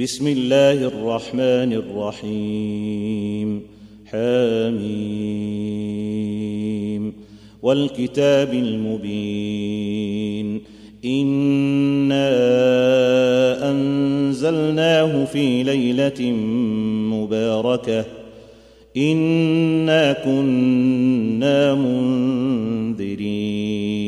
بسم الله الرحمن الرحيم. حميم. والكتاب المبين. إنا أنزلناه في ليلة مباركة. إنا كنا منذرين.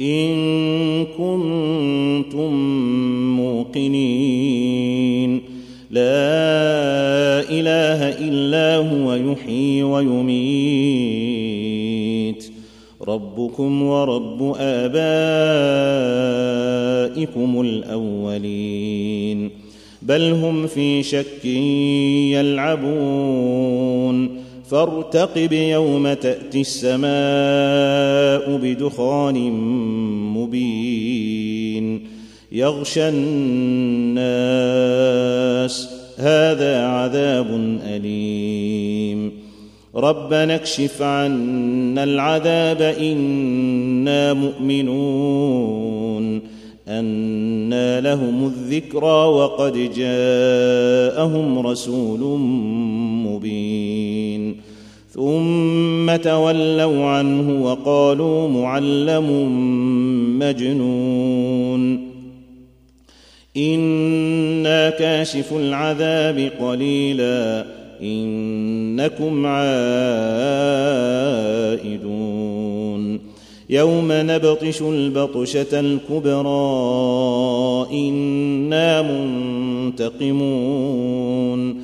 إن كنتم موقنين. لا إله إلا هو يحيي ويميت. ربكم ورب آبائكم الأولين. بل هم في شك يلعبون. فارتقب يوم تأتي السماء بدخان مبين. يغشى الناس هذا عذاب أليم. ربنا اكشف عنا العذاب إنا مؤمنون. أنى لهم الذكرى وقد جاءهم رسول مبين. ثم تولوا عنه وقالوا معلم مجنون. إنا كاشف العذاب قليلا إنكم عائدون. يوم نبطش البطشة الكبرى إنا منتقمون.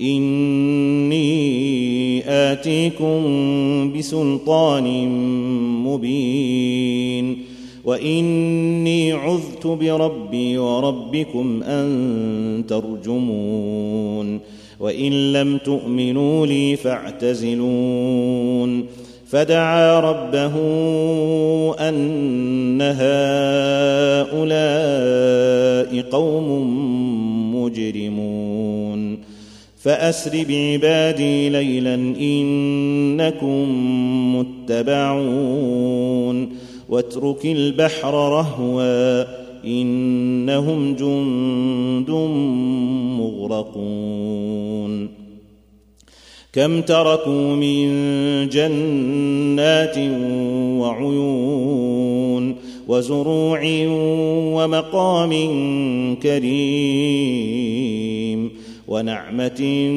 إني آتيكم بسلطان مبين وإني عذت بربي وربكم أن ترجمون وإن لم تؤمنوا لي فاعتزلون فدعا ربه أن هؤلاء قوم مجرمون فأسر بعبادي ليلا إنكم متبعون واترك البحر رهوا إنهم جند مغرقون. كم تركوا من جنات وعيون وزروع ومقام كريم ونعمة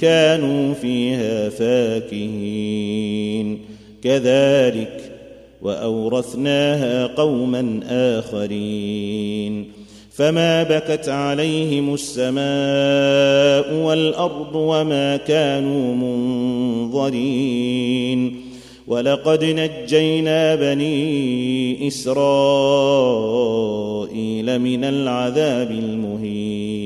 كانوا فيها فاكهين. كذلك وأورثناها قوما آخرين. فما بكت عليهم السماء والأرض وما كانوا منظرين. ولقد نجينا بني إسرائيل من العذاب المهين.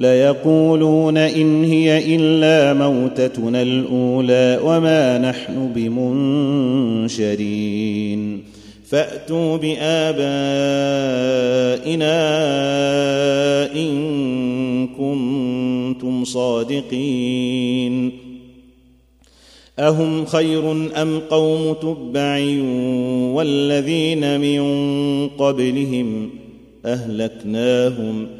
ليقولون إن هي إلا موتتنا الأولى وما نحن بمنشرين. فأتوا بآبائنا إن كنتم صادقين. أهم خير أم قوم تبع والذين من قبلهم أهلكناهم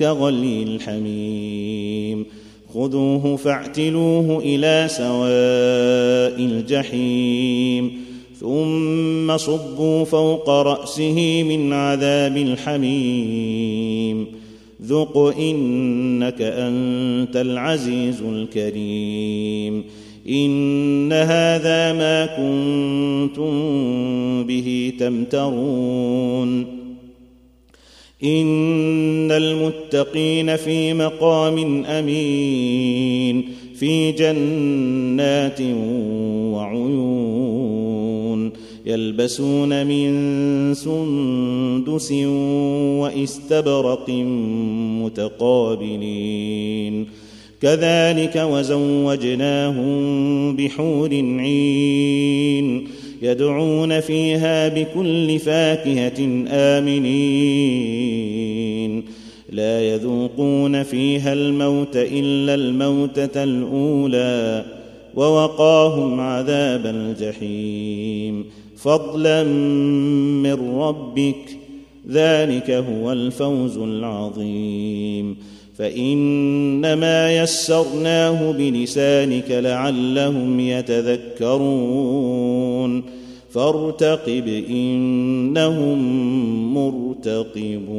كغلي الحميم. خذوه فاعتلوه إلى سواء الجحيم. ثم صبوا فوق رأسه من عذاب الحميم. ذق إنك أنت العزيز الكريم. إن هذا ما كنتم به تمترون. إن المتقين في مقام أمين في جنات وعيون يلبسون من سندس واستبرق متقابلين. كذلك وزوجناهم بحور عين. يدعون فيها بكل فاكهة آمنين. لا يذوقون فيها الموت إلا الموتة الأولى ووقاهم عذاب الجحيم. فضلا من ربك ذلك هو الفوز العظيم. فإنما يسرناه بلسانك لعلهم يتذكرون. فارتقب إنهم مرتقبون